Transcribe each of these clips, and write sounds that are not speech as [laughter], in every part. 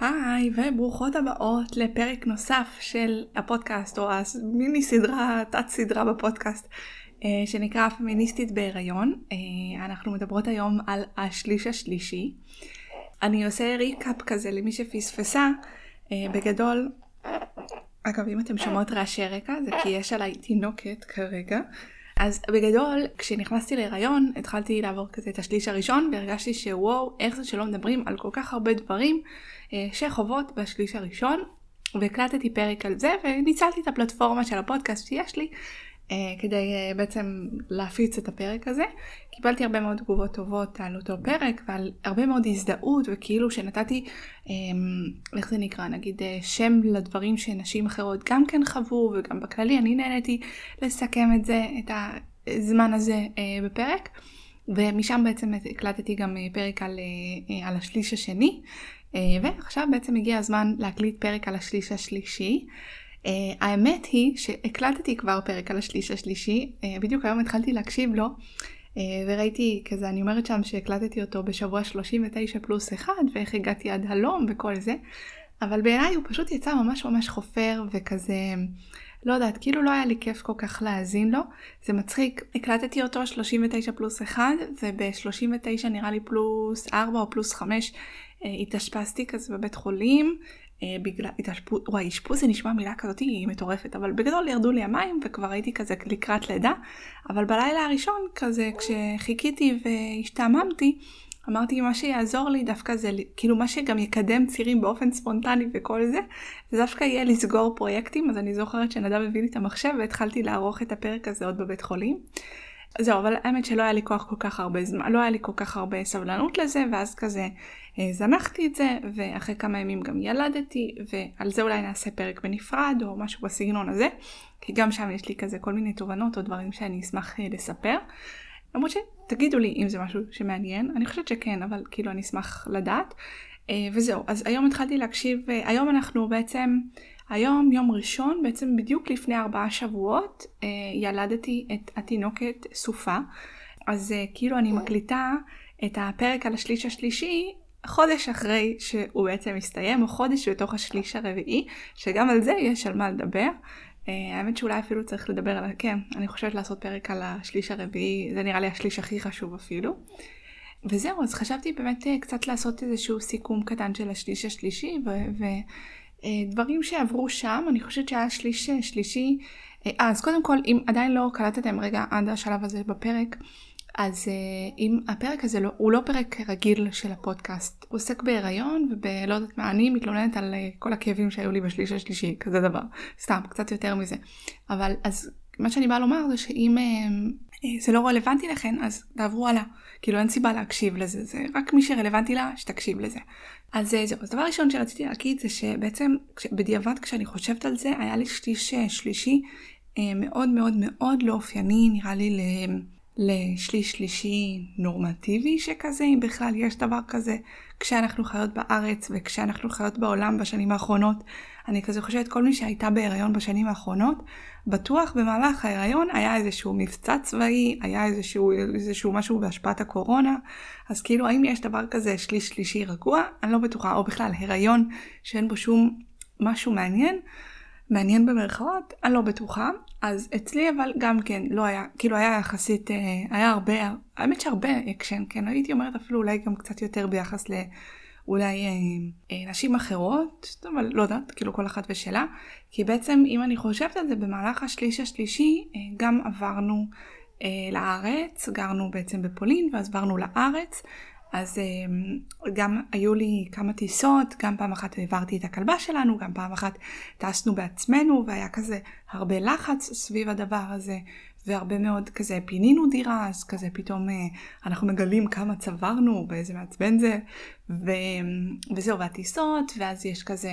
היי, וברוכות הבאות לפרק נוסף של הפודקאסט, או המיני סדרה, תת סדרה בפודקאסט, אה, שנקרא פמיניסטית בהיריון. אה, אנחנו מדברות היום על השליש השלישי. אני עושה ריקאפ כזה למי שפספסה. אה, בגדול, אגב, אם אתם שומעות רעשי רקע, זה כי יש עליי תינוקת כרגע. אז בגדול, כשנכנסתי להיריון, התחלתי לעבור כזה את השליש הראשון, והרגשתי שוואו, איך זה שלא מדברים על כל כך הרבה דברים שחוות בשליש הראשון, והקלטתי פרק על זה, וניצלתי את הפלטפורמה של הפודקאסט שיש לי, אה, כדי אה, בעצם להפיץ את הפרק הזה. קיבלתי הרבה מאוד תגובות טובות על אותו פרק ועל הרבה מאוד הזדהות וכאילו שנתתי, איך זה נקרא, נגיד שם לדברים שנשים אחרות גם כן חוו וגם בכללי אני נהניתי לסכם את זה, את הזמן הזה בפרק. ומשם בעצם הקלטתי גם פרק על, על השליש השני, ועכשיו בעצם הגיע הזמן להקליט פרק על השליש השלישי. האמת היא שהקלטתי כבר פרק על השליש השלישי, בדיוק היום התחלתי להקשיב לו, וראיתי כזה, אני אומרת שם שהקלטתי אותו בשבוע 39 פלוס 1, ואיך הגעתי עד הלום וכל זה, אבל בעיניי הוא פשוט יצא ממש ממש חופר וכזה, לא יודעת, כאילו לא היה לי כיף כל כך להאזין לו, זה מצחיק, הקלטתי אותו 39 פלוס 1, וב-39 נראה לי פלוס 4 או פלוס 5 התאשפזתי כזה בבית חולים. אה, בגלל התאשפוז, וואי, אשפוז זה נשמע מילה כזאת היא מטורפת, אבל בגדול ירדו לי המים וכבר הייתי כזה לקראת לידה, אבל בלילה הראשון כזה כשחיכיתי והשתעממתי, אמרתי מה שיעזור לי דווקא זה כאילו מה שגם יקדם צירים באופן ספונטני וכל זה, זה דווקא יהיה לסגור פרויקטים, אז אני זוכרת שנדב הביא לי את המחשב והתחלתי לערוך את הפרק הזה עוד בבית חולים. זהו, אבל האמת שלא היה לי כוח כל כך הרבה זמן, לא היה לי כל כך הרבה סבלנות לזה, ואז כזה אה, זנחתי את זה, ואחרי כמה ימים גם ילדתי, ועל זה אולי נעשה פרק בנפרד, או משהו בסגנון הזה, כי גם שם יש לי כזה כל מיני תובנות או דברים שאני אשמח אה, לספר. למרות שתגידו לי אם זה משהו שמעניין, אני חושבת שכן, אבל כאילו אני אשמח לדעת. אה, וזהו, אז היום התחלתי להקשיב, היום אנחנו בעצם, היום יום ראשון, בעצם בדיוק לפני ארבעה שבועות, ילדתי את התינוקת סופה. אז כאילו אני מקליטה את הפרק על השליש השלישי חודש אחרי שהוא בעצם מסתיים, או חודש בתוך השליש הרביעי, שגם על זה יש על מה לדבר. Uh, האמת שאולי אפילו צריך לדבר על, כן, אני חושבת לעשות פרק על השליש הרביעי, זה נראה לי השליש הכי חשוב אפילו. וזהו, אז חשבתי באמת uh, קצת לעשות איזשהו סיכום קטן של השליש השלישי, ודברים uh, שעברו שם, אני חושבת שהיה שליש שלישי. אז קודם כל, אם עדיין לא קלטתם רגע עד השלב הזה בפרק, אז uh, אם הפרק הזה לא, הוא לא פרק רגיל של הפודקאסט, הוא עוסק בהיריון ובלא יודעת מה, אני מתלוננת על uh, כל הכאבים שהיו לי בשליש השלישי, כזה דבר, סתם, קצת יותר מזה. אבל אז מה שאני באה לומר זה שאם uh, זה לא רלוונטי לכן, אז תעברו הלאה. כאילו אין סיבה להקשיב לזה, זה רק מי שרלוונטי לה, שתקשיב לזה. אז זהו, אז דבר ראשון שרציתי להגיד זה שבעצם בדיעבד כשאני חושבת על זה, היה לי שליש שלישי מאוד מאוד מאוד לא אופייני, נראה לי ל... לשליש שלישי נורמטיבי שכזה, אם בכלל יש דבר כזה, כשאנחנו חיות בארץ וכשאנחנו חיות בעולם בשנים האחרונות. אני כזה חושבת, כל מי שהייתה בהיריון בשנים האחרונות, בטוח במהלך ההיריון היה איזשהו מבצע צבאי, היה איזשהו, איזשהו משהו בהשפעת הקורונה, אז כאילו האם יש דבר כזה שליש שלישי רגוע? אני לא בטוחה, או בכלל הריון שאין בו שום משהו מעניין. מעניין במרכאות, אני לא בטוחה. אז אצלי אבל גם כן לא היה, כאילו היה יחסית, אה, היה הרבה, האמת שהרבה אקשן, כן, הייתי אומרת אפילו אולי גם קצת יותר ביחס לאולי אה, אה, נשים אחרות, אבל לא יודעת, כאילו כל אחת ושלה. כי בעצם אם אני חושבת על זה, במהלך השליש השלישי אה, גם עברנו אה, לארץ, גרנו בעצם בפולין ואז עברנו לארץ. אז אמ, גם היו לי כמה טיסות, גם פעם אחת העברתי את הכלבה שלנו, גם פעם אחת טסנו בעצמנו, והיה כזה הרבה לחץ סביב הדבר הזה, והרבה מאוד כזה פינינו דירה, אז כזה פתאום אה, אנחנו מגלים כמה צברנו, ואיזה מעצבן זה, ו... וזהו, והטיסות, ואז יש כזה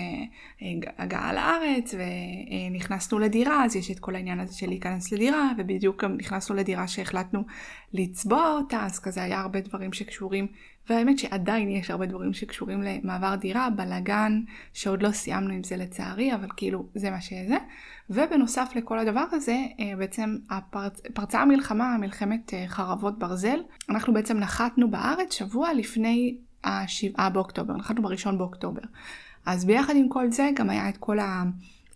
אה, הגעה לארץ, ונכנסנו לדירה, אז יש את כל העניין הזה של להיכנס לדירה, ובדיוק גם נכנסנו לדירה שהחלטנו לצבוע אותה, אז כזה היה הרבה דברים שקשורים, והאמת שעדיין יש הרבה דברים שקשורים למעבר דירה, בלאגן, שעוד לא סיימנו עם זה לצערי, אבל כאילו זה מה שזה. ובנוסף לכל הדבר הזה, אה, בעצם הפרצ... פרצה המלחמה, מלחמת חרבות ברזל, אנחנו בעצם נחתנו בארץ שבוע לפני ה-7 באוקטובר, נחתנו בראשון באוקטובר. אז ביחד עם כל זה גם היה את כל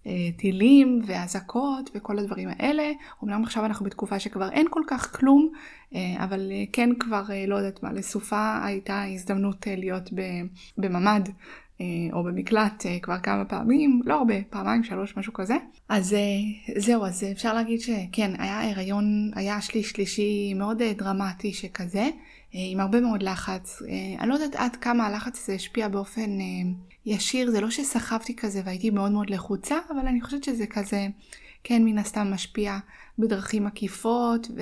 הטילים והאזעקות וכל הדברים האלה. אמנם עכשיו אנחנו בתקופה שכבר אין כל כך כלום, אה, אבל אה, כן כבר, אה, לא יודעת מה, לסופה הייתה הזדמנות להיות בממ"ד או במקלט כבר כמה פעמים, לא הרבה, פעמיים, שלוש, משהו כזה. אז זהו, אז אפשר להגיד שכן, היה הריון, היה שליש שלישי מאוד דרמטי שכזה. עם הרבה מאוד לחץ. אני לא יודעת עד כמה הלחץ הזה השפיע באופן ישיר, זה לא שסחבתי כזה והייתי מאוד מאוד לחוצה, אבל אני חושבת שזה כזה, כן, מן הסתם משפיע בדרכים עקיפות, ו...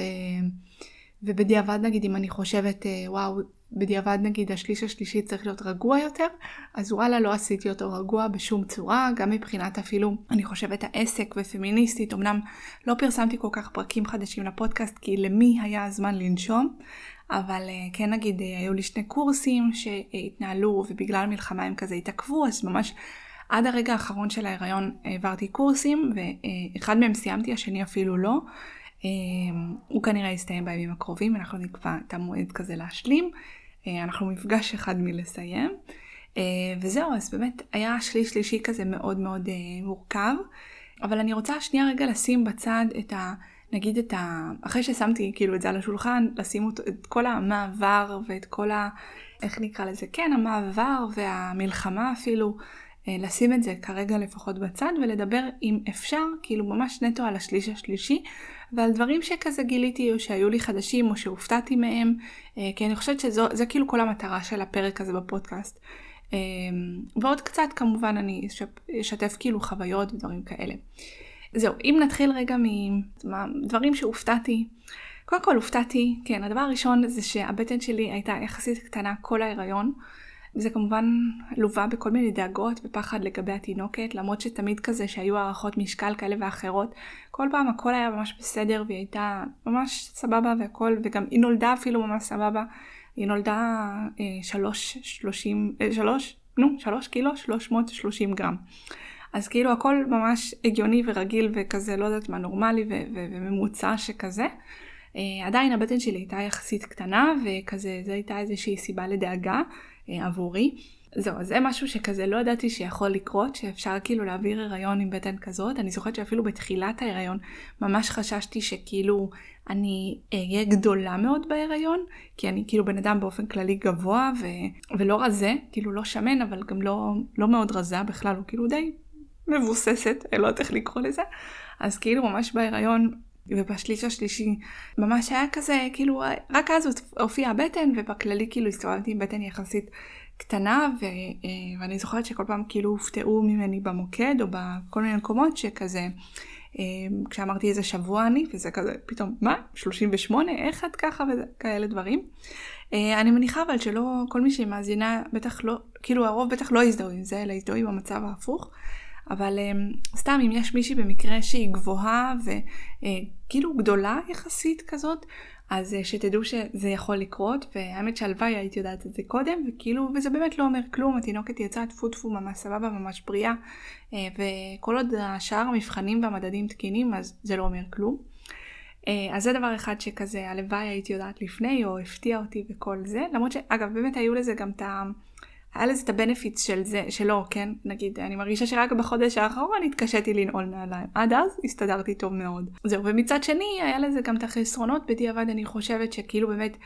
ובדיעבד נגיד אם אני חושבת, אה, וואו, בדיעבד נגיד השליש השלישי צריך להיות רגוע יותר, אז וואלה לא עשיתי אותו רגוע בשום צורה, גם מבחינת אפילו, אני חושבת העסק ופמיניסטית, אמנם לא פרסמתי כל כך פרקים חדשים לפודקאסט, כי למי היה הזמן לנשום, אבל אה, כן נגיד אה, היו לי שני קורסים שהתנהלו ובגלל מלחמה הם כזה התעכבו, אז ממש עד הרגע האחרון של ההיריון העברתי קורסים, ואחד מהם סיימתי, השני אפילו לא. אה, הוא כנראה יסתיים בימים הקרובים, אנחנו נקבע את המועד כזה להשלים. אנחנו מפגש אחד מלסיים. וזהו, אז באמת היה שליש שלישי כזה מאוד מאוד מורכב. אבל אני רוצה שנייה רגע לשים בצד את ה... נגיד את ה... אחרי ששמתי כאילו את זה על השולחן, לשים את כל המעבר ואת כל ה... איך נקרא לזה? כן, המעבר והמלחמה אפילו, אה, לשים את זה כרגע לפחות בצד ולדבר אם אפשר, כאילו ממש נטו על השליש השלישי ועל דברים שכזה גיליתי או שהיו לי חדשים או שהופתעתי מהם, אה, כי אני חושבת שזה כאילו כל המטרה של הפרק הזה בפודקאסט. אה, ועוד קצת כמובן אני אשתף כאילו חוויות ודברים כאלה. זהו, אם נתחיל רגע מדברים שהופתעתי. קודם כל הופתעתי, כן, הדבר הראשון זה שהבטן שלי הייתה יחסית קטנה כל ההיריון. זה כמובן לווה בכל מיני דאגות ופחד לגבי התינוקת, למרות שתמיד כזה שהיו הערכות משקל כאלה ואחרות, כל פעם הכל היה ממש בסדר והיא הייתה ממש סבבה והכל, וגם היא נולדה אפילו ממש סבבה. היא נולדה אה, שלוש, שלושים, אה, שלוש, נו, שלוש קילו, שלוש מאות שלושים גרם. אז כאילו הכל ממש הגיוני ורגיל וכזה, לא יודעת מה, נורמלי וממוצע שכזה. Uh, עדיין הבטן שלי הייתה יחסית קטנה וכזה, זו הייתה איזושהי סיבה לדאגה uh, עבורי. זהו, אז זה משהו שכזה לא ידעתי שיכול לקרות, שאפשר כאילו להעביר הריון עם בטן כזאת. אני זוכרת שאפילו בתחילת ההריון ממש חששתי שכאילו אני אהיה גדולה מאוד בהריון, כי אני כאילו בן אדם באופן כללי גבוה ו- ולא רזה, כאילו לא שמן, אבל גם לא, לא מאוד רזה בכלל, הוא כאילו די מבוססת, אני לא יודעת איך לקרוא לזה. אז כאילו ממש בהיריון ובשליש השלישי ממש היה כזה, כאילו רק אז הופיעה הבטן ובכללי כאילו הסתובבתי עם בטן יחסית קטנה ו, אה, ואני זוכרת שכל פעם כאילו הופתעו ממני במוקד או בכל מיני מקומות שכזה אה, כשאמרתי איזה שבוע אני וזה כזה פתאום מה 38 איך את ככה וכאלה דברים. אה, אני מניחה אבל שלא כל מי שמאזינה בטח לא כאילו הרוב בטח לא יזדהו עם זה אלא יזדהו עם המצב ההפוך. אבל um, סתם אם יש מישהי במקרה שהיא גבוהה וכאילו uh, גדולה יחסית כזאת, אז uh, שתדעו שזה יכול לקרות, והאמת שהלוואי הייתי יודעת את זה קודם, וכאילו, וזה באמת לא אומר כלום, התינוקת יצאה טפו טפו ממש סבבה, ממש בריאה, uh, וכל עוד השאר המבחנים והמדדים תקינים, אז זה לא אומר כלום. אז זה דבר אחד שכזה הלוואי הייתי יודעת לפני, או הפתיע אותי וכל זה, למרות שאגב באמת היו לזה גם את. היה לזה את הבנפיץ של זה, שלו, כן? נגיד, אני מרגישה שרק בחודש האחרון התקשיתי לנעול נעליים. עד אז הסתדרתי טוב מאוד. זהו, ומצד שני, היה לזה גם את החסרונות, בדיעבד אני חושבת שכאילו באמת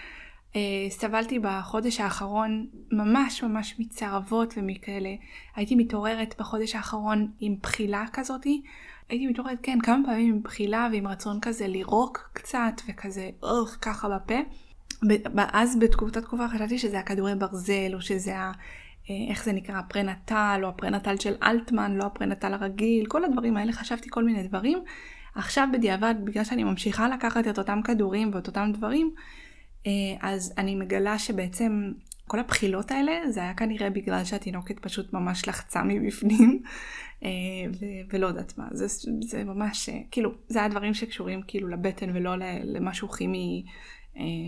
אה, סבלתי בחודש האחרון ממש ממש מצערבות ומכאלה. הייתי מתעוררת בחודש האחרון עם בחילה כזאתי. הייתי מתעוררת, כן, כמה פעמים עם בחילה ועם רצון כזה לירוק קצת וכזה, אוח, ככה בפה. אז בתקופת תקופה חשבתי שזה הכדורי ברזל, או שזה איך זה נקרא, הפרנטל, או הפרנטל של אלטמן, לא הפרנטל הרגיל, כל הדברים האלה, חשבתי כל מיני דברים. עכשיו בדיעבד, בגלל שאני ממשיכה לקחת את אותם כדורים ואת אותם דברים, אה, אז אני מגלה שבעצם כל הבחילות האלה, זה היה כנראה בגלל שהתינוקת פשוט ממש לחצה מבפנים, אה, ו- ולא יודעת מה, זה, זה ממש, כאילו, זה היה דברים שקשורים כאילו לבטן ולא למשהו כימי אה,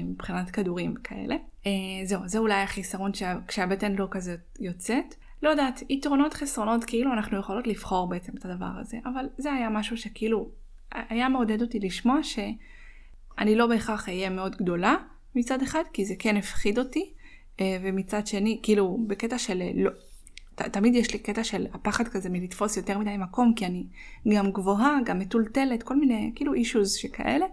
מבחינת כדורים כאלה. אה, זהו, זה אולי החיסרון כשהבטן לא כזה יוצאת. לא יודעת, יתרונות חסרונות, כאילו אנחנו יכולות לבחור בעצם את הדבר הזה, אבל זה היה משהו שכאילו היה מעודד אותי לשמוע שאני לא בהכרח אהיה מאוד גדולה מצד אחד, כי זה כן הפחיד אותי, אה, ומצד שני, כאילו, בקטע של לא, ת, תמיד יש לי קטע של הפחד כזה מלתפוס יותר מדי מקום, כי אני גם גבוהה, גם מטולטלת, כל מיני כאילו אישוז שכאלה.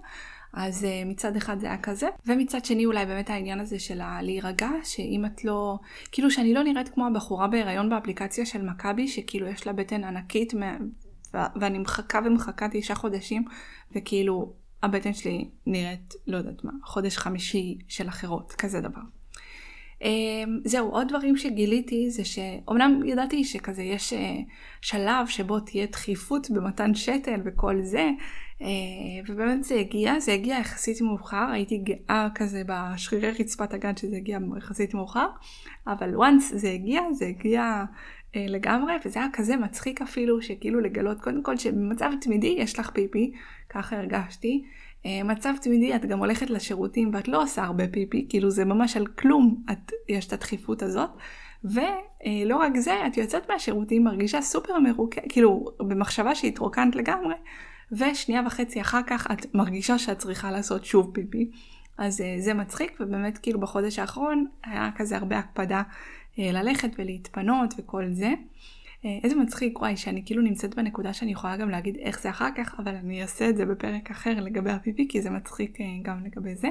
אז uh, מצד אחד זה היה כזה, ומצד שני אולי באמת העניין הזה של להירגע, שאם את לא, כאילו שאני לא נראית כמו הבחורה בהיריון באפליקציה של מכבי, שכאילו יש לה בטן ענקית, ואני מחכה ומחכה תשעה חודשים, וכאילו הבטן שלי נראית, לא יודעת מה, חודש חמישי של אחרות, כזה דבר. אמ, זהו, עוד דברים שגיליתי זה שאומנם ידעתי שכזה יש אה, שלב שבו תהיה דחיפות במתן שתל וכל זה, אה, ובאמת זה הגיע, זה הגיע יחסית מאוחר, הייתי גאה כזה בשרירי רצפת הגן שזה הגיע יחסית מאוחר, אבל once זה הגיע, זה הגיע לגמרי, וזה היה כזה מצחיק אפילו, שכאילו לגלות קודם כל שבמצב תמידי יש לך פיפי, ככה הרגשתי. אה, מצב תמידי את גם הולכת לשירותים ואת לא עושה הרבה פיפי, כאילו זה ממש על כלום את, יש את הדחיפות הזאת. ולא רק זה, את יוצאת מהשירותים מרגישה סופר מרוקדת, כאילו במחשבה שהתרוקנת לגמרי, ושנייה וחצי אחר כך את מרגישה שאת צריכה לעשות שוב פיפי. אז אה, זה מצחיק, ובאמת כאילו בחודש האחרון היה כזה הרבה הקפדה אה, ללכת ולהתפנות וכל זה. אה, איזה מצחיק, וואי, שאני כאילו נמצאת בנקודה שאני יכולה גם להגיד איך זה אחר כך, אבל אני אעשה את זה בפרק אחר לגבי הפיפי, כי זה מצחיק אה, גם לגבי זה.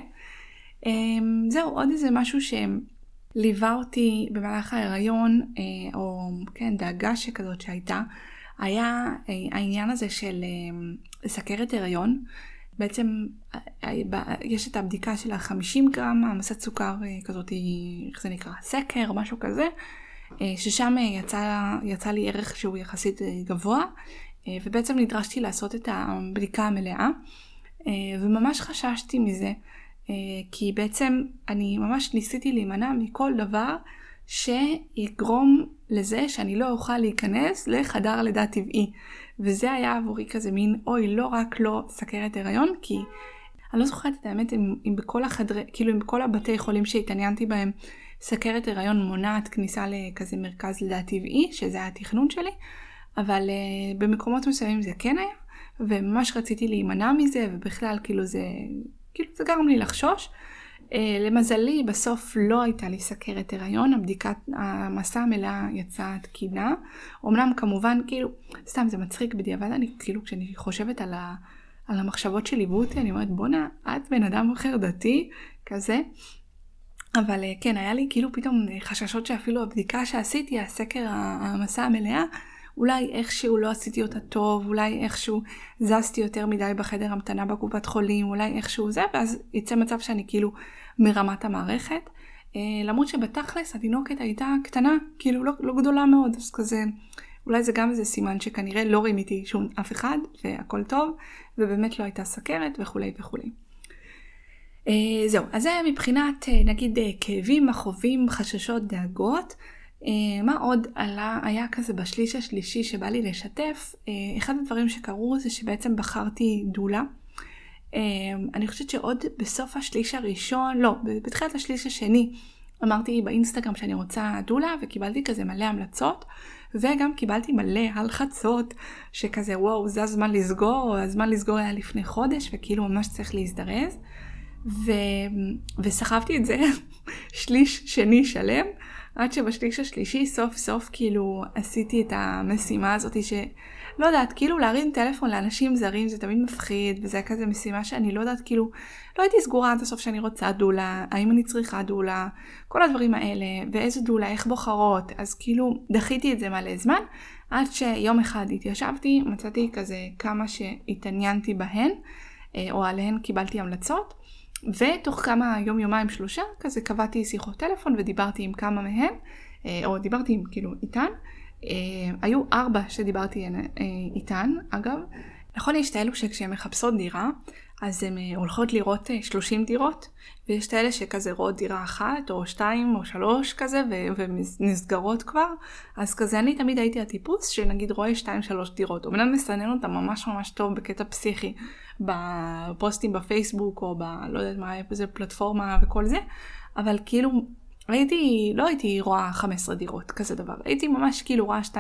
זהו, עוד איזה משהו שליווה אותי במהלך ההיריון, או כן, דאגה שכזאת שהייתה, היה העניין הזה של סכרת הריון. בעצם יש את הבדיקה של ה-50 גרם, העמסת סוכר כזאת, איך זה נקרא? סקר, משהו כזה, אה, ששם יצא, יצא לי ערך שהוא יחסית אה, גבוה, אה, ובעצם נדרשתי לעשות את הבדיקה המלאה, וממש חששתי מזה, כי בעצם אני ממש ניסיתי להימנע מכל דבר שיגרום לזה שאני לא אוכל להיכנס לחדר לידה טבעי. וזה היה עבורי כזה מין, אוי, לא רק לא סכרת הריון, כי אני לא זוכרת את האמת אם, אם בכל החדרי, כאילו אם בכל הבתי חולים שהתעניינתי בהם, סכרת הריון מונעת כניסה לכזה מרכז לידה טבעי, שזה התכנון שלי, אבל uh, במקומות מסוימים זה כן היה, וממש רציתי להימנע מזה, ובכלל כאילו זה, כאילו זה גרם לי לחשוש. Uh, למזלי בסוף לא הייתה לי סכרת הריון, הבדיקת, המסע המלאה יצאה תקינה. אמנם כמובן כאילו, סתם זה מצחיק בדיעבד, אני כאילו כשאני חושבת על, ה, על המחשבות שליוו אותי, אני אומרת בואנה, את בן אדם אחר דתי, כזה. אבל אה, כן, היה לי כאילו פתאום חששות שאפילו הבדיקה שעשיתי, הסקר, המסע המלאה, אולי איכשהו לא עשיתי אותה טוב, אולי איכשהו זזתי יותר מדי בחדר המתנה בקופת חולים, אולי איכשהו זה, ואז יצא מצב שאני כאילו מרמת המערכת. אה, למרות שבתכלס התינוקת הייתה קטנה, כאילו לא, לא גדולה מאוד, אז כזה, אולי זה גם איזה סימן שכנראה לא רימיתי שום אף אחד, והכל טוב, ובאמת לא הייתה סכרת וכולי וכולי. אה, זהו, אז זה מבחינת אה, נגיד אה, כאבים, מכאובים, חששות, דאגות. מה עוד עלה, היה כזה בשליש השלישי שבא לי לשתף, אחד הדברים שקרו זה שבעצם בחרתי דולה. אני חושבת שעוד בסוף השליש הראשון, לא, בתחילת השליש השני, אמרתי באינסטגרם שאני רוצה דולה וקיבלתי כזה מלא המלצות וגם קיבלתי מלא הלחצות שכזה וואו זה הזמן לסגור, הזמן לסגור היה לפני חודש וכאילו ממש צריך להזדרז. ו... וסחבתי את זה [laughs] שליש שני שלם, עד שבשליש השלישי סוף סוף כאילו עשיתי את המשימה הזאת שלא יודעת, כאילו להרים טלפון לאנשים זרים זה תמיד מפחיד, וזה כזה משימה שאני לא יודעת, כאילו, לא הייתי סגורה עד הסוף שאני רוצה דולה, האם אני צריכה דולה, כל הדברים האלה, ואיזה דולה, איך בוחרות, אז כאילו דחיתי את זה מלא זמן, עד שיום אחד התיישבתי, מצאתי כזה כמה שהתעניינתי בהן, אה, או עליהן קיבלתי המלצות. ותוך כמה יום יומיים שלושה כזה קבעתי שיחות טלפון ודיברתי עם כמה מהם, אה, או דיברתי עם כאילו איתן. אה, היו ארבע שדיברתי אה, איתן, אגב. נכון, יש את האלו שכשהן מחפשות דירה, אז הן הולכות לראות 30 דירות, ויש את האלה שכזה רואות דירה אחת, או שתיים, או שלוש כזה, ונסגרות כבר. אז כזה אני תמיד הייתי הטיפוס שנגיד רואה שתיים, שלוש דירות. אמנם מסנן אותה ממש ממש טוב בקטע פסיכי, בפוסטים בפייסבוק או ב... לא יודעת מה, איזה פלטפורמה וכל זה, אבל כאילו הייתי, לא הייתי רואה 15 דירות, כזה דבר. הייתי ממש כאילו רואה 2-3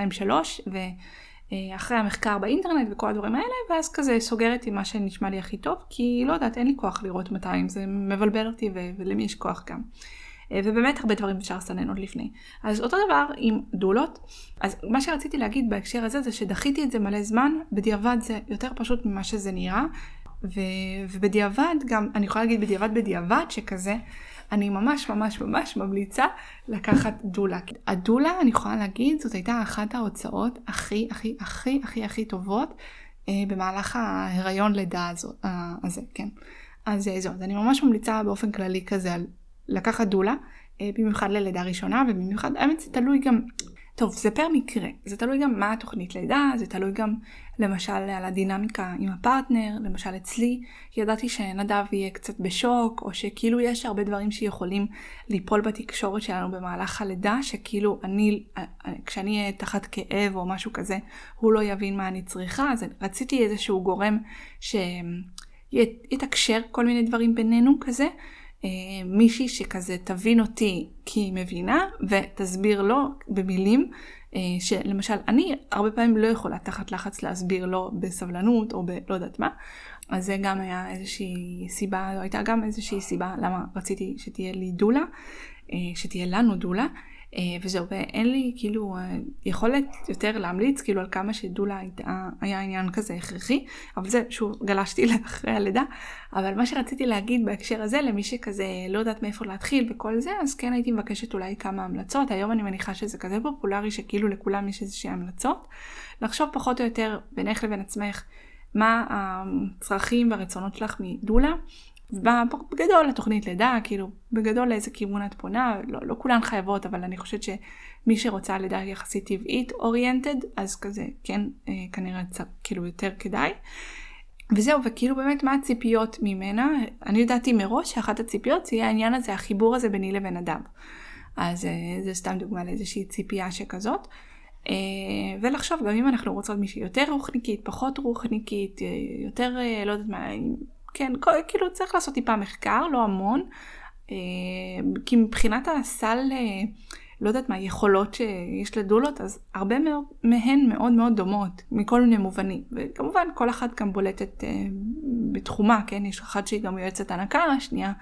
ואחרי המחקר באינטרנט וכל הדברים האלה, ואז כזה סוגרת עם מה שנשמע לי הכי טוב, כי לא יודעת, אין לי כוח לראות 200, זה מבלבל אותי ו... ולמי יש כוח גם. אה, ובאמת הרבה דברים אפשר לסנן עוד לפני. אז אותו דבר עם דולות. אז מה שרציתי להגיד בהקשר הזה זה שדחיתי את זה מלא זמן, בדיעבד זה יותר פשוט ממה שזה נראה. ו... ובדיעבד גם, אני יכולה להגיד בדיעבד בדיעבד שכזה, אני ממש ממש ממש ממליצה לקחת דולה. הדולה, אני יכולה להגיד, זאת הייתה אחת ההוצאות הכי הכי הכי הכי הכי טובות אה, במהלך ההיריון לידה הזאת, אה, הזה, כן. אז אה, זהו, אז אני ממש ממליצה באופן כללי כזה על לקחת דולה, אה, במיוחד ללידה ראשונה, ובמיוחד, האמת זה תלוי גם, טוב, זה פר מקרה, זה תלוי גם מה התוכנית לידה, זה תלוי גם למשל על הדינמיקה עם הפרטנר, למשל אצלי, ידעתי שנדב יהיה קצת בשוק, או שכאילו יש הרבה דברים שיכולים ליפול בתקשורת שלנו במהלך הלידה, שכאילו אני, כשאני אהיה תחת כאב או משהו כזה, הוא לא יבין מה אני צריכה, אז רציתי איזשהו גורם שיתקשר כל מיני דברים בינינו כזה. אה, מישהי שכזה תבין אותי כי היא מבינה ותסביר לו במילים אה, שלמשל אני הרבה פעמים לא יכולה תחת לחץ להסביר לו בסבלנות או בלא יודעת מה. אז זה גם היה איזושהי סיבה, זו הייתה גם איזושהי סיבה למה רציתי שתהיה לי דולה, אה, שתהיה לנו דולה. אה, וזהו, ואין לי כאילו אה, יכולת יותר להמליץ כאילו על כמה שדולה הייתה, היה עניין כזה הכרחי, אבל זה שוב גלשתי [laughs] לאחרי הלידה, אבל מה שרציתי להגיד בהקשר הזה למי שכזה לא יודעת מאיפה להתחיל וכל זה, אז כן הייתי מבקשת אולי כמה המלצות, היום אני מניחה שזה כזה פופולרי שכאילו לכולם יש איזושהי המלצות, לחשוב פחות או יותר בינך לבין עצמך מה הצרכים והרצונות שלך מדולה. בגדול לתוכנית לידה, כאילו בגדול לאיזה כיוון את פונה, לא, לא כולן חייבות, אבל אני חושבת שמי שרוצה לידה יחסית טבעית אוריינטד, אז כזה כן אה, כנראה צ... כאילו יותר כדאי. וזהו, וכאילו באמת מה הציפיות ממנה? אני ידעתי מראש שאחת הציפיות זה יהיה העניין הזה, החיבור הזה ביני לבין אדם. אז אה, זה סתם דוגמה לאיזושהי ציפייה שכזאת. אה, ולחשוב גם אם אנחנו רוצות מישהי יותר רוחניקית, פחות רוחניקית, יותר, לא יודעת מה, כן, כאילו צריך לעשות טיפה מחקר, לא המון, אה, כי מבחינת הסל, אה, לא יודעת מה, יכולות שיש לדולות, אז הרבה מהן מאוד מאוד דומות, מכל מיני מובנים. וכמובן, כל אחת גם בולטת אה, בתחומה, כן? יש אחת שהיא גם יועצת הנקה, השנייה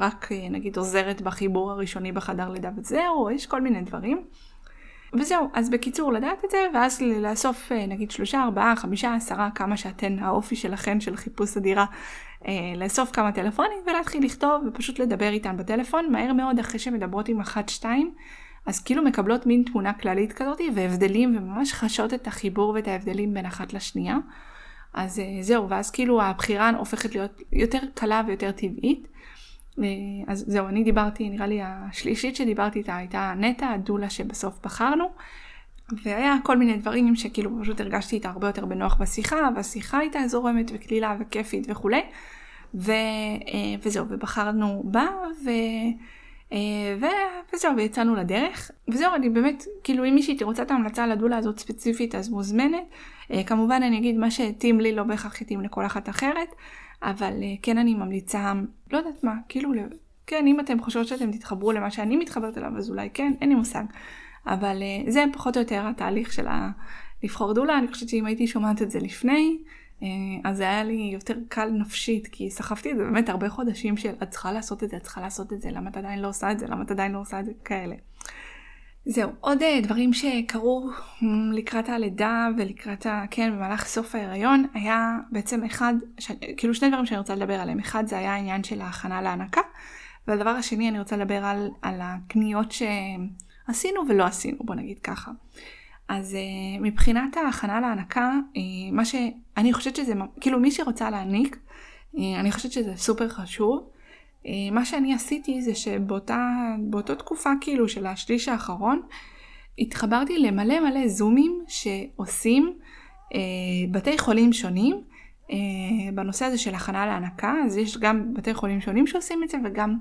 רק נגיד עוזרת בחיבור הראשוני בחדר לידה וזהו, יש כל מיני דברים. וזהו, אז בקיצור לדעת את זה, ואז לאסוף אה, נגיד שלושה, ארבעה, חמישה, עשרה, כמה שאתן, האופי שלכן של חיפוש הדירה, אה, לאסוף כמה טלפונים ולהתחיל לכתוב ופשוט לדבר איתן בטלפון, מהר מאוד אחרי שמדברות עם אחת, שתיים, אז כאילו מקבלות מין תמונה כללית כזאת והבדלים וממש חשות את החיבור ואת ההבדלים בין אחת לשנייה. אז אה, זהו, ואז כאילו הבחירה הופכת להיות יותר קלה ויותר טבעית. אה, אז זהו, אני דיברתי, נראה לי השלישית שדיברתי איתה הייתה נטע, הדולה שבסוף בחרנו. והיה כל מיני דברים שכאילו פשוט הרגשתי איתה הרבה יותר בנוח בשיחה, והשיחה הייתה זורמת וקלילה וכיפית וכולי. ו, אה, וזהו, ובחרנו בה, ו, אה, ו, וזהו, ויצאנו לדרך. וזהו, אני באמת, כאילו אם מישהי רוצה את ההמלצה לדולה הזאת ספציפית, אז מוזמנת. כמובן אני אגיד מה שהתאים לי לא בהכרח התאים לכל אחת אחרת. אבל uh, כן אני ממליצה, לא יודעת מה, כאילו, כן, אם אתם חושבות שאתם תתחברו למה שאני מתחברת אליו, אז אולי כן, אין לי מושג. אבל uh, זה פחות או יותר התהליך של ה... לבחור דולה, אני חושבת שאם הייתי שומעת את זה לפני, uh, אז זה היה לי יותר קל נפשית, כי סחבתי את זה באמת הרבה חודשים של את צריכה לעשות את זה, את צריכה לעשות את זה, למה את עדיין לא עושה את זה, למה את עדיין לא עושה את זה, כאלה. זהו, עוד uh, דברים שקרו לקראת הלידה ולקראת, ה... כן, במהלך סוף ההיריון, היה בעצם אחד, ש... כאילו שני דברים שאני רוצה לדבר עליהם. אחד זה היה העניין של ההכנה להנקה, והדבר השני אני רוצה לדבר על, על הקניות שעשינו ולא עשינו, בוא נגיד ככה. אז uh, מבחינת ההכנה להנקה, uh, מה שאני חושבת שזה, כאילו מי שרוצה להעניק, אני חושבת שזה סופר חשוב. אה, מה שאני עשיתי זה שבאותה תקופה כאילו של השליש האחרון, התחברתי למלא מלא זומים שעושים אה, בתי חולים שונים אה, בנושא הזה של הכנה להנקה, אז יש גם בתי חולים שונים שעושים את זה וגם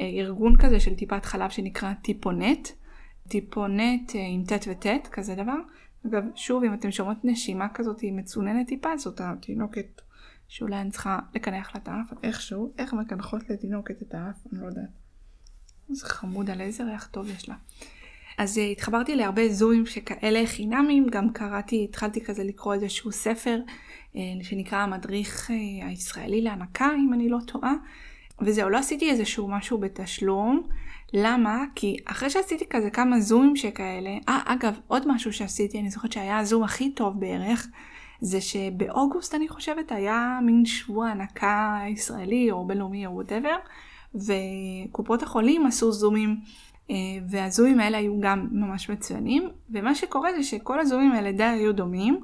אה, ארגון כזה של טיפת חלב שנקרא טיפונט, טיפונט אה, עם ט' וט', כזה דבר. אגב, שוב, אם אתם שומעות נשימה כזאת היא מצוננת טיפה, זאת התינוקת שאולי אני צריכה לקנח לה את האף, איכשהו, איך מקנחות לתינוקת את האף, אני לא יודעת. איזה חמוד על איזה ריח טוב יש לה. אז uh, התחברתי להרבה זומים שכאלה חינמים, גם קראתי, התחלתי כזה לקרוא איזשהו ספר uh, שנקרא המדריך uh, הישראלי להנקה, אם אני לא טועה. וזהו, לא עשיתי איזשהו משהו בתשלום. למה? כי אחרי שעשיתי כזה כמה זומים שכאלה, אה, אגב, עוד משהו שעשיתי, אני זוכרת שהיה הזום הכי טוב בערך, זה שבאוגוסט אני חושבת היה מין שבוע הנקה ישראלי או בינלאומי או וואטאבר, וקופות החולים עשו זומים, אה, והזומים האלה היו גם ממש מצוינים, ומה שקורה זה שכל הזומים האלה די היו דומים.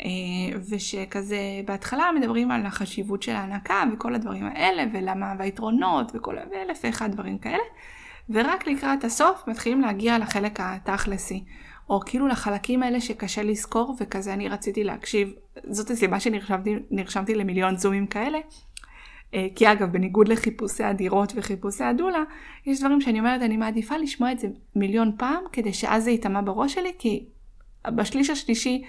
אה, ושכזה בהתחלה מדברים על החשיבות של ההנקה וכל הדברים האלה ולמה והיתרונות וכל ואלף ואחד דברים כאלה ורק לקראת הסוף מתחילים להגיע לחלק התכלסי או כאילו לחלקים האלה שקשה לזכור וכזה אני רציתי להקשיב. זאת הסיבה שנרשמתי למיליון זומים כאלה. אה, כי אגב בניגוד לחיפושי הדירות וחיפושי הדולה יש דברים שאני אומרת אני מעדיפה לשמוע את זה מיליון פעם כדי שאז זה ייטמע בראש שלי כי בשליש השלישי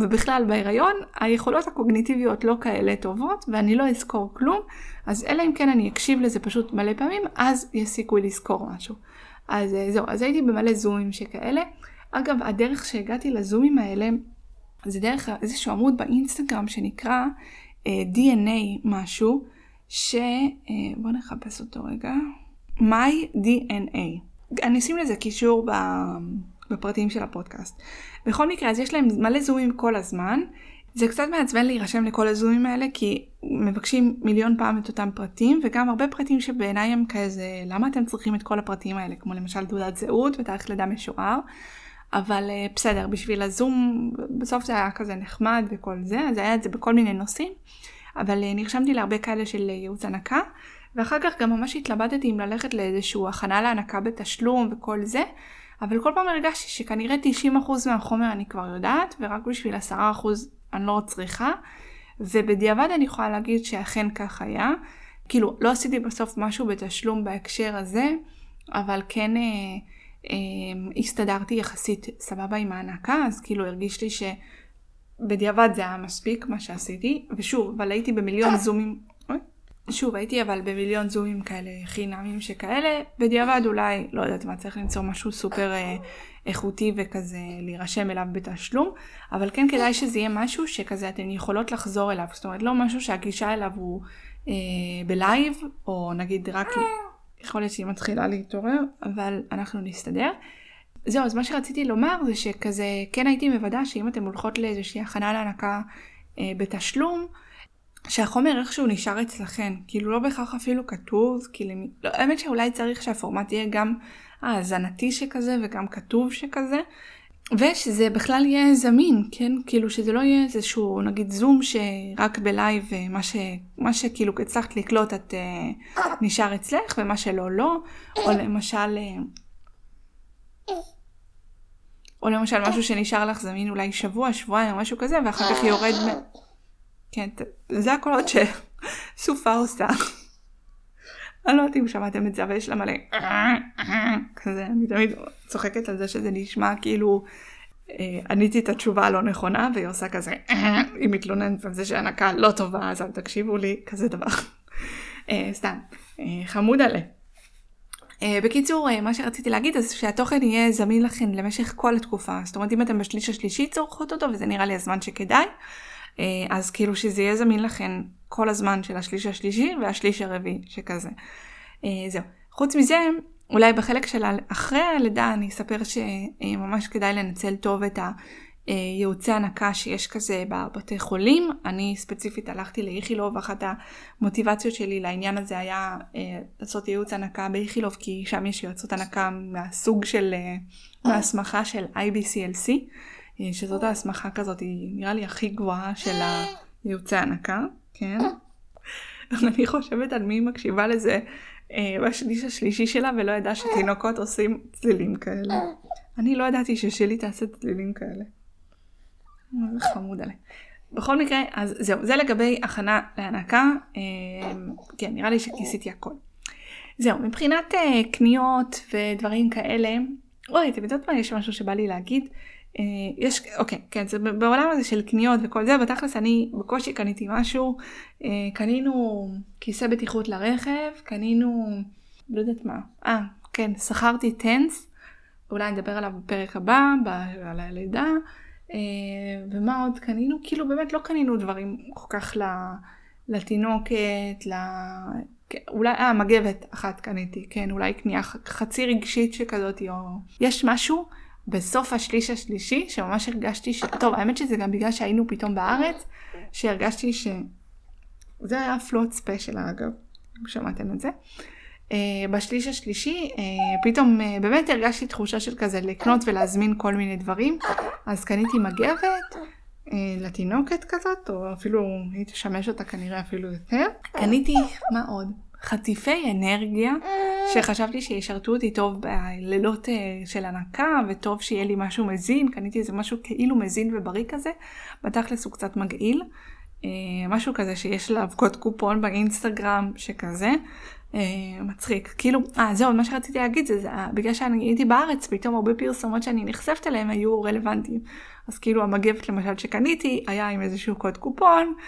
ובכלל בהיריון היכולות הקוגניטיביות לא כאלה טובות ואני לא אזכור כלום. אז אלא אם כן אני אקשיב לזה פשוט מלא פעמים אז יש סיכוי לזכור משהו. אז אה, זהו אז הייתי במלא זומים שכאלה. אגב הדרך שהגעתי לזומים האלה זה דרך איזשהו עמוד באינסטגרם שנקרא אה, DNA משהו ש... Uh, בוא נחפש אותו רגע. My DNA. אני אשים לזה קישור. בפרטים של הפודקאסט. בכל מקרה, אז יש להם מלא זומים כל הזמן. זה קצת מעצבן להירשם לכל הזומים האלה, כי מבקשים מיליון פעם את אותם פרטים, וגם הרבה פרטים שבעיניי הם כזה, למה אתם צריכים את כל הפרטים האלה? כמו למשל תעודת זהות ותאריך לידה משוער. אבל uh, בסדר, בשביל הזום, בסוף זה היה כזה נחמד וכל זה, אז היה את זה בכל מיני נושאים. אבל uh, נרשמתי להרבה כאלה של uh, ייעוץ הנקה, ואחר כך גם ממש התלבטתי אם ללכת לאיזשהו הכנה להנקה בתשלום וכל זה, אבל כל פעם הרגשתי שכנראה 90% מהחומר אני כבר יודעת, ורק בשביל 10% אני לא צריכה. ובדיעבד אני יכולה להגיד שאכן כך היה. כאילו, לא עשיתי בסוף משהו בתשלום בהקשר הזה, אבל כן אה, אה, הסתדרתי יחסית סבבה עם ההנקה, אז כאילו הרגיש לי שבדיעבד זה היה מספיק מה שעשיתי, ושוב, אבל הייתי במיליון זומים שוב, הייתי אבל במיליון זומים כאלה חינמים שכאלה, בדיעבד אולי, לא יודעת מה, צריך למצוא משהו סופר אה, איכותי וכזה להירשם אליו בתשלום, אבל כן כדאי שזה יהיה משהו שכזה אתן יכולות לחזור אליו, זאת אומרת לא משהו שהגישה אליו הוא אה, בלייב, או נגיד רק, יכול להיות שהיא מתחילה להתעורר, אבל אנחנו נסתדר. זהו, אז מה שרציתי לומר זה שכזה, כן הייתי מוודא שאם אתן הולכות לאיזושהי הכנה להנקה אה, בתשלום, שהחומר איכשהו נשאר אצלכן, כאילו לא בהכרח אפילו כתוב, כאילו, לא, האמת שאולי צריך שהפורמט יהיה גם האזנתי שכזה וגם כתוב שכזה, ושזה בכלל יהיה זמין, כן? כאילו שזה לא יהיה איזשהו נגיד זום שרק בלייב אה, מה, ש, מה שכאילו הצלחת לקלוט את uh, נשאר אצלך ומה שלא לא, או למשל... Uh, או למשל משהו שנשאר לך זמין אולי שבוע, שבועיים או משהו כזה, ואחר כך יורד... כן, זה הקולות שסופה עושה. אני לא יודעת אם שמעתם את זה, אבל יש לה מלא כזה, אני תמיד צוחקת על זה שזה נשמע כאילו אה, עניתי את התשובה הלא נכונה, והיא עושה כזה, היא מתלוננת על זה שהנקה לא טובה, אז אל תקשיבו לי, כזה דבר. אה, סתם, אה, חמוד עלה. בקיצור, מה שרציתי להגיד זה שהתוכן יהיה זמין לכם למשך כל התקופה. זאת אומרת, אם אתם בשליש השלישי צורכות אותו, וזה נראה לי הזמן שכדאי, אז כאילו שזה יהיה זמין לכן כל הזמן של השליש השלישי והשליש הרביעי שכזה. אה, זהו. חוץ מזה, אולי בחלק של אחרי הלידה אני אספר שממש כדאי לנצל טוב את הייעוצי הנקה שיש כזה בבתי חולים. אני ספציפית הלכתי לאיכילוב, אחת המוטיבציות שלי לעניין הזה היה אה, לעשות ייעוץ הנקה באיכילוב, כי שם יש יועצות הנקה מהסוג של, מההסמכה של IBCLC. אה, שזאת ההסמכה כזאת, היא נראה לי הכי גבוהה של הייעוצי הנקה, כן? אני חושבת על מי מקשיבה לזה אה, בשליש השלישי שלה ולא ידעה שתינוקות עושים צלילים כאלה. אני לא ידעתי ששלי תעשה צלילים כאלה. זה חמוד עליה. בכל מקרה, אז זהו, זה לגבי הכנה להנקה. אה, כן, נראה לי שכיסיתי הכל. זהו, מבחינת קניות ודברים כאלה, אוי, אתם יודעות מה? יש משהו שבא לי להגיד. אה, יש, אוקיי, כן, זה בעולם הזה של קניות וכל זה, בתכלס אני בקושי קניתי משהו, אה, קנינו כיסא בטיחות לרכב, קנינו, לא יודעת מה, אה, כן, שכרתי טנס, אולי נדבר עליו בפרק הבא, על הלידה, אה, ומה עוד קנינו? כאילו באמת לא קנינו דברים כל כך. לתינוקת, ל... אולי, אה, מגבת אחת קניתי, כן, אולי קנייה חצי רגשית שכזאת, או... יש משהו בסוף השליש השלישי שממש הרגשתי ש... טוב, האמת שזה גם בגלל שהיינו פתאום בארץ, שהרגשתי ש... זה היה פלוט ספיישל אגב, שמעתם את זה. Uh, בשליש השלישי uh, פתאום uh, באמת הרגשתי תחושה של כזה לקנות ולהזמין כל מיני דברים. אז קניתי מגבת לתינוקת כזאת או אפילו היא תשמש אותה כנראה אפילו יותר. קניתי מה עוד חטיפי אנרגיה שחשבתי שישרתו אותי טוב בלילות uh, של הנקה וטוב שיהיה לי משהו מזין קניתי איזה משהו כאילו מזין ובריא כזה בתכלס הוא קצת מגעיל uh, משהו כזה שיש עליו קוד קופון באינסטגרם שכזה אה, מצחיק. כאילו, אה, זהו, מה שרציתי להגיד זה, זה בגלל שאני הייתי בארץ, פתאום הרבה פרסומות שאני נחשפת אליהן היו רלוונטיים. אז כאילו המגבת למשל שקניתי היה עם איזשהו קוד קופון, אה,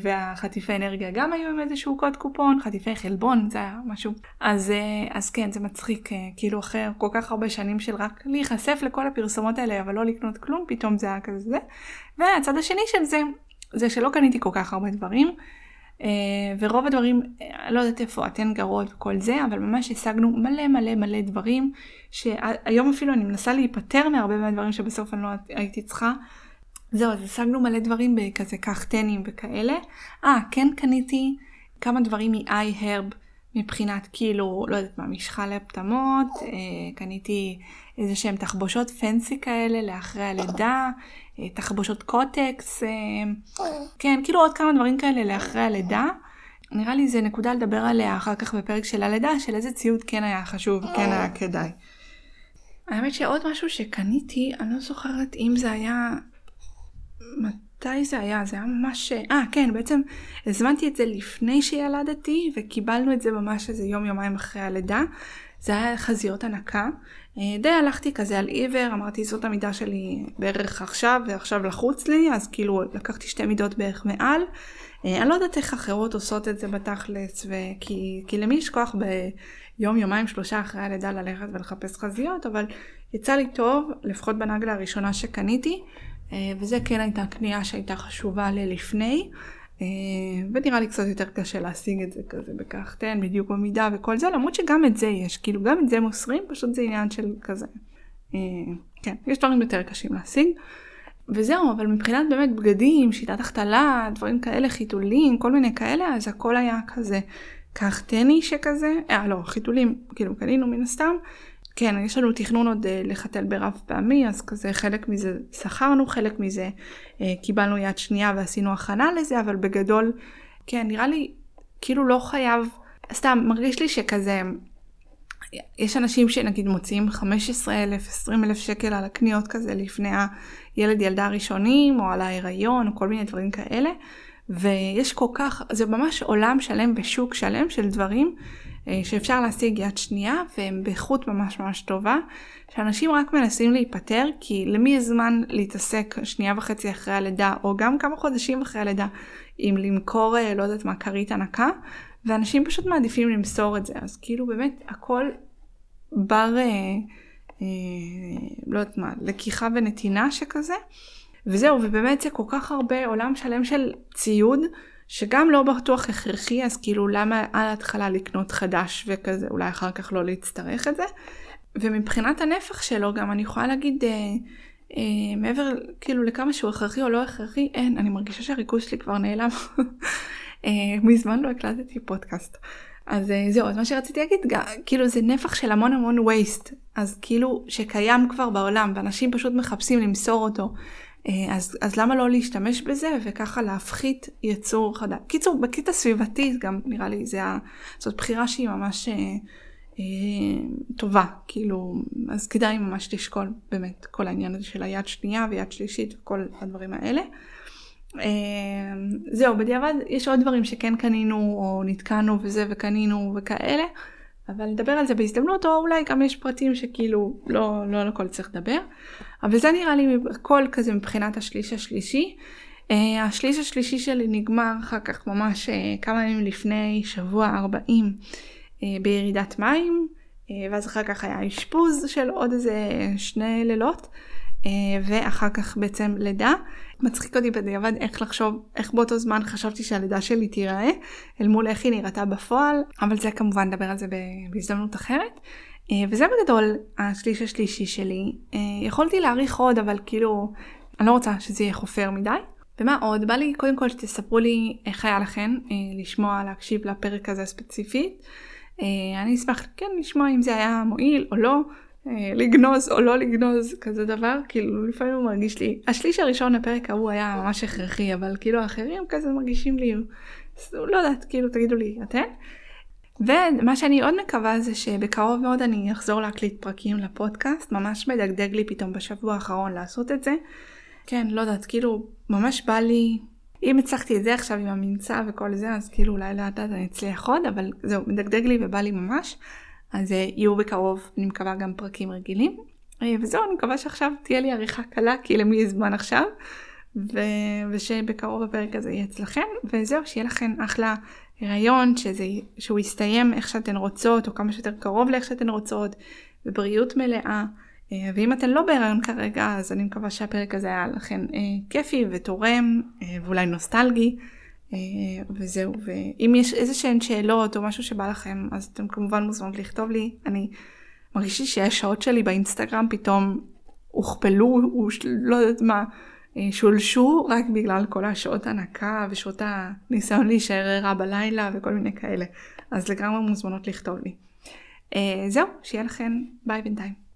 והחטיפי אנרגיה גם היו עם איזשהו קוד קופון, חטיפי חלבון, זה היה משהו. אז, אה, אז כן, זה מצחיק, אה, כאילו אחרי כל כך הרבה שנים של רק להיחשף לכל הפרסומות האלה, אבל לא לקנות כלום, פתאום זה היה כזה. והצד השני של זה, זה שלא קניתי כל כך הרבה דברים. אה, ורוב הדברים, אה, לא יודעת איפה אתן גרות וכל זה, אבל ממש השגנו מלא מלא מלא דברים, שהיום אפילו אני מנסה להיפטר מהרבה מהדברים שבסוף אני לא הייתי צריכה. זהו, אז השגנו מלא דברים בכזה קחטנים וכאלה. אה, כן קניתי כמה דברים מ-iHerb מבחינת כאילו, לא יודעת מה, משחה לפטמות, אה, קניתי איזה שהם תחבושות פנסי כאלה לאחרי הלידה, אה, תחבושות קוטקס, אה, כן, כאילו עוד כמה דברים כאלה לאחרי הלידה. נראה לי זה נקודה לדבר עליה אחר כך בפרק של הלידה, של איזה ציוד כן היה חשוב, כן היה כדאי. האמת שעוד משהו שקניתי, אני לא זוכרת אם זה היה... מתי זה היה? זה היה ממש... אה, כן, בעצם הזמנתי את זה לפני שילדתי, וקיבלנו את זה ממש איזה יום יומיים אחרי הלידה. זה היה חזיות הנקה. אה, די הלכתי כזה על עיוור, אמרתי זאת המידה שלי בערך עכשיו, ועכשיו לחוץ לי, אז כאילו לקחתי שתי מידות בערך מעל. אה, אני לא יודעת איך אחרות עושות את זה בתכלס, וכי, כי למי יש כוח ביום, יומיים, שלושה אחרי הלידה ללכת ולחפש חזיות, אבל יצא לי טוב, לפחות בנגלה הראשונה שקניתי, וזה כן הייתה קנייה שהייתה חשובה ללפני. אה, ונראה לי קצת יותר קשה להשיג את זה כזה בכך, תן בדיוק במידה וכל זה, למרות שגם את זה יש, כאילו גם את זה מוסרים, פשוט זה עניין של כזה. אה, כן, יש דברים יותר קשים להשיג. וזהו, אבל מבחינת באמת בגדים, שיטת החתלה, דברים כאלה, חיתולים, כל מיני כאלה, אז הכל היה כזה קחטני שכזה, אה לא, חיתולים, כאילו קנינו מן הסתם, כן, יש לנו תכנון עוד uh, לחתל ברב פעמי, אז כזה חלק מזה שכרנו, חלק מזה uh, קיבלנו יד שנייה ועשינו הכנה לזה, אבל בגדול, כן, נראה לי כאילו לא חייב, סתם, מרגיש לי שכזה, יש אנשים שנגיד מוציאים 15 אלף, 20 אלף שקל על הקניות כזה לפני הילד ילדה הראשונים, או על ההיריון, או כל מיני דברים כאלה, ויש כל כך, זה ממש עולם שלם ושוק שלם של דברים אה, שאפשר להשיג יד שנייה והם באיכות ממש ממש טובה, שאנשים רק מנסים להיפטר כי למי יש זמן להתעסק שנייה וחצי אחרי הלידה או גם כמה חודשים אחרי הלידה עם למכור אה, לא יודעת מה כרית הנקה ואנשים פשוט מעדיפים למסור את זה. אז כאילו באמת הכל בר אה, אה, לא יודעת מה לקיחה ונתינה שכזה. וזהו ובאמת זה כל כך הרבה עולם שלם של ציוד שגם לא בטוח הכרחי, אז כאילו למה על ההתחלה לקנות חדש וכזה, אולי אחר כך לא להצטרך את זה. ומבחינת הנפח שלו גם אני יכולה להגיד, אה, אה, מעבר כאילו לכמה שהוא הכרחי או לא הכרחי, אין, אני מרגישה שהריכוז שלי כבר נעלם. [laughs] אה, מזמן לא הקלטתי פודקאסט. אז אה, זהו, אז מה שרציתי להגיד, כאילו זה נפח של המון המון וייסט, אז כאילו שקיים כבר בעולם, ואנשים פשוט מחפשים למסור אותו. אה, אז, אז למה לא להשתמש בזה וככה להפחית יצור חדש. קיצור, בקטע סביבתי גם נראה לי זה, זאת בחירה שהיא ממש אה, אה, טובה, כאילו, אז כדאי ממש לשקול באמת כל העניין הזה של היד שנייה ויד שלישית וכל הדברים האלה. אה, זהו, בדיעבד יש עוד דברים שכן קנינו או נתקענו וזה וקנינו וכאלה. אבל נדבר על זה בהזדמנות, או אולי גם יש פרטים שכאילו לא, לא על הכל צריך לדבר. אבל זה נראה לי הכל כזה מבחינת השליש השלישי. Uh, השליש השלישי שלי נגמר אחר כך ממש uh, כמה ימים לפני שבוע 40 uh, בירידת מים, ואז אחר כך היה אשפוז של עוד איזה שני לילות. ואחר כך בעצם לידה. מצחיק אותי בדיעבד איך לחשוב, איך באותו זמן חשבתי שהלידה שלי תיראה, אל מול איך היא נראתה בפועל, אבל זה כמובן נדבר על זה בהזדמנות אחרת. וזה בגדול השליש השלישי שלי. יכולתי להעריך עוד, אבל כאילו, אני לא רוצה שזה יהיה חופר מדי. ומה עוד? בא לי קודם כל שתספרו לי איך היה לכם אה, לשמוע, להקשיב לפרק הזה ספציפית. אה, אני אשמח כן לשמוע אם זה היה מועיל או לא, אה, לגנוז או לא לגנוז, כזה דבר, כאילו לפעמים הוא מרגיש לי, השליש הראשון לפרק ההוא היה ממש הכרחי, אבל כאילו האחרים כזה מרגישים לי, לא יודעת, כאילו תגידו לי אתן. ומה שאני עוד מקווה זה שבקרוב מאוד אני אחזור להקליט פרקים לפודקאסט, ממש מדגדג לי פתאום בשבוע האחרון לעשות את זה. כן, לא יודעת, כאילו, ממש בא לי, אם הצלחתי את זה עכשיו עם הממצא וכל זה, אז כאילו אולי לאט לאט אני אצליח עוד, אבל זהו, מדגדג לי ובא לי ממש. אז אה, יהיו בקרוב, אני מקווה גם פרקים רגילים. אה, וזהו, אני מקווה שעכשיו תהיה לי עריכה קלה, כי למי זמן עכשיו. ו... ושבקרוב הפרק הזה יהיה אצלכם, וזהו, שיהיה לכם אחלה הריון, שזה... שהוא יסתיים איך שאתן רוצות, או כמה שיותר קרוב לאיך שאתן רוצות, בבריאות מלאה. אה, ואם אתן לא בהיריון כרגע, אז אני מקווה שהפרק הזה היה לכם אה, כיפי ותורם, אה, ואולי נוסטלגי, וזהו. ואם יש איזה שהן שאלות או משהו שבא לכם, אז אתם כמובן מוזמנות לכתוב לי. אני מרגיש לי שהשעות שלי באינסטגרם פתאום הוכפלו, לא יודעת מה, שולשו רק בגלל כל השעות הנקה ושעות הניסיון להישאר ערה בלילה וכל מיני כאלה. אז לגמרי מוזמנות לכתוב לי. אה, זהו, שיהיה לכם ביי בינתיים.